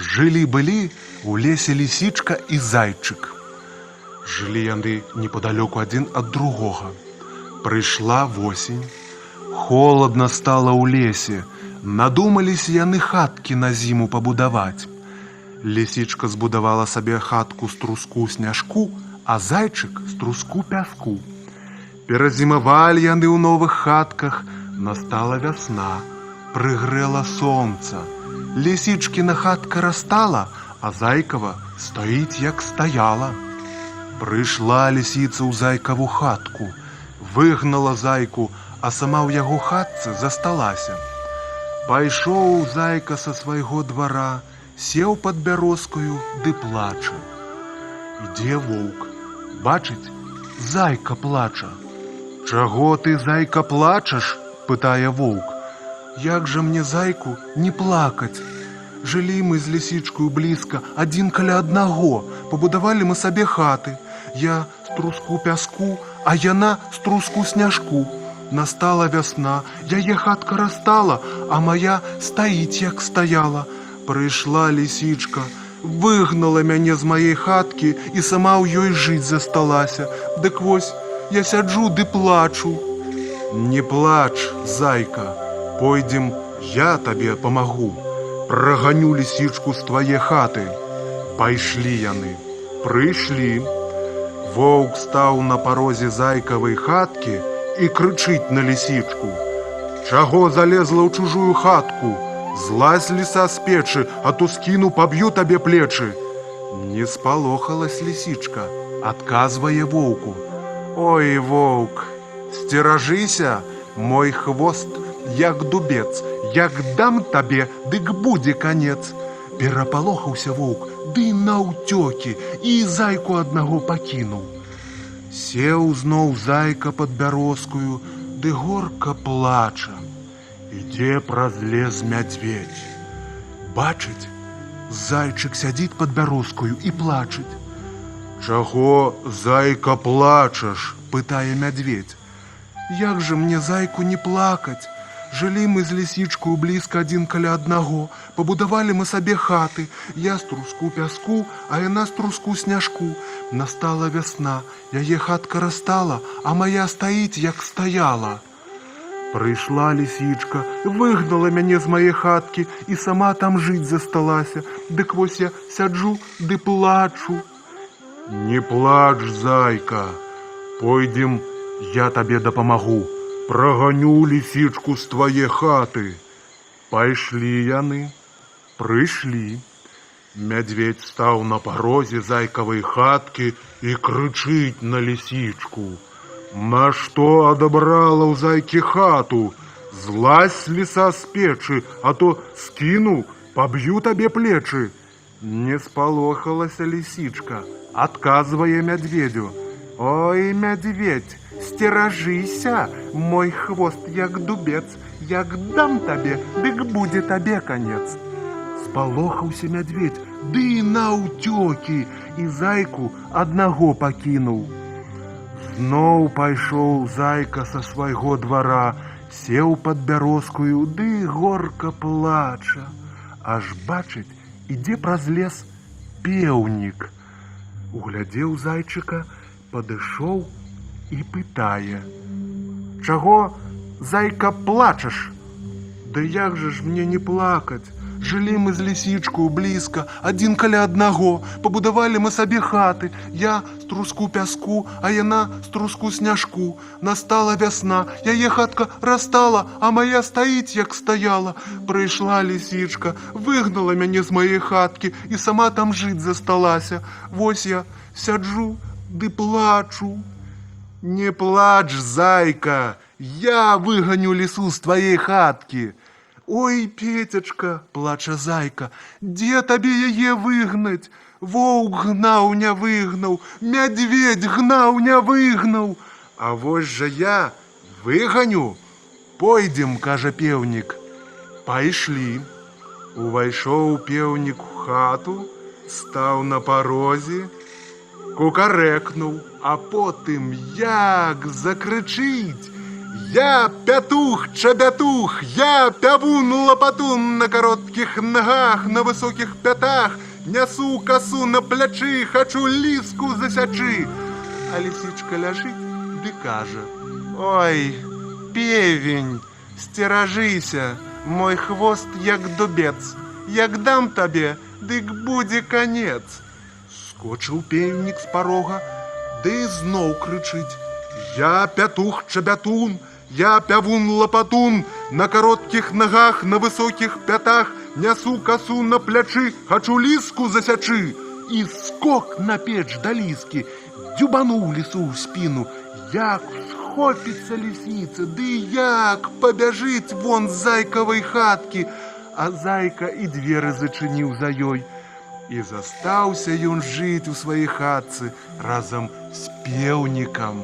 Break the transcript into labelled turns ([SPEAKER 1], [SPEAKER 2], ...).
[SPEAKER 1] Жылі-былі у лесе лісічка і зайчык. Жылі яны непадалёку адзін ад другога. Прыйшла восень. Холадна стала ў лесе. Надумаліся яны хаткі на зіму пабудаваць. Лісічка збудавала сабе хатку з труску сняжку, а зайчык з труску пяску. Перазімавалі яны ў новых хатках, настала вясна, прыгрэла сонца. Лісічкіна хатка растала, а зайкава стаіць як стаяла. Прыйшла лісіца ў зайкаву хатку, выгнала зайку, а сама ў яго хатцы засталася. Пайшоў зайка са свайго двара, сеў пад бярозкаю ды плача. Ідзе воўк, бачыць, зайка плача. Чаго ты, зайка, плачаш? пытае воўк. Як жа мне зайку не плакаць? Жылі мы з лісічкаю блізка, адзін каля аднаго, пабудавалі мы сабе хаты. Я з труску пяску, а яна з труску сняжку. Настала вясна, яе хатка растала, а моя стаіць, як стаяла. Прыйшла лісічка, выгнала мяне з маей хаткі і сама ў ёй жыць засталася. Дык вось я сяджу ды плачу. Не плач, зайка, пойдзем, я табе памагу. Праганю лісічку з твае хаты. Пайшлі яны, прыйшлі. Воўк стаў на парозе зайкавай хаткі і крычыць на лісічку. Чаго залезла ў чужую хатку? Злазь ліса з печы, а то скіну паб'ю табе плечы. Не спалохалась лісічка, адказвае воўку. Ой, воўк, сцеражыся, мой хвост, як дубец, як дам табе, дык будзе канец. Перапалохаўся воўк, ды наўцёкі і зайку аднаго пакінуў. Сеў зноў зайка пад бярозкую, ды горка плача. Ідзе праз лес мядзведь. Бачыць, зайчык сядзіць пад бярозкаю і плачыць. Чаго, зайка, плачаш? пытае мядзведь. Як жа мне зайку не плакаць? Жылі мы з лісічкаю блізка адзін каля аднаго, пабудавалі мы сабе хаты, я з труску пяску, а яна з труску сняжку. Настала вясна, яе хатка растала, а моя стаіць, як стаяла. Прыйшла лісічка, выгнала мяне з мае хаткі і сама там жыць засталася. Дык вось я сяджу ды плачу. Не плач, зайка, пойдзем, я табе дапамагу. Праганю лісічку з твае хаты. Пайшлі яны, прыйшлі. Мядзведь стаў на парозе зайкавай хаткі і крычыць на лісічку. Нашто адабрала ў зайкі хату? Злазь ліса з печы, а то скіну, паб'ю табе плечы. Не спалохалася лісічка, адказвае мядзведю. Ой, мядзведь, сцеражыся, мой хвост як дубец, як дам табе, дык будзе табе канец. Спалохаўся мядзведь, ды наўцёкі і зайку аднаго пакінуў. Зноў пайшоў зайка са свайго двара, сеў пад бярозкую, ды горка плача. Аж бачыць, ідзе праз лес пеўнік. Углядзеў зайчыка, падышоў і пытае: « Чаго, зайка плачаш? Да як жа ж мне не плакаць? Жылі мы з лісічкаю блізка, адзін каля аднаго, пабудавалі мы сабе хаты, я з труску пяску, а яна з труску сняжку. Настала вясна, яе хатка растала, а моя стаіць, як стаяла. Прыйшла лісічка, выгнала мяне з мае хаткі і сама там жыць засталася. Вось я сяджу ды плачу. Не плач, зайка, я выганю лісу з твае хаткі. Ой, Петечка, плача зайка, дзе табе яе выгнаць? Воўк гнаў не выгнаў, мядзведь гнаў не выгнаў. А вось жа я выганю. Пойдзем, кажа пеўнік. Пайшлі. Увайшоў пеўнік у хату, стаў на парозе, кукарэкнуў, а потым як закрычыць: Я пятух, чабятух, я пявун лопатун на коротких ногах, на высоких пятах, Нясу косу на плячы, хочу ліску засячы. А лисичка ляжить ды кажа: Ой, певень, сцеражыся, мой хвост як дубец, як дам табе, дык будзе канец. Скочыў певнік з парога, ды зноў крычыць: Я пятух чабятун, я пявун лопатун, на коротких ногах, на высоких пятах, нясу косу на плячы, хочу ліску засячы. І скок на печ да ліскі, дзюбануў лісу ў спіну, як схопіцца лісніца, ды як пабяжыць вон з зайкавай хаткі, а зайка і дзверы зачыніў за ёй. І застаўся ён жыць у сваёй хатцы разам з пеўнікам.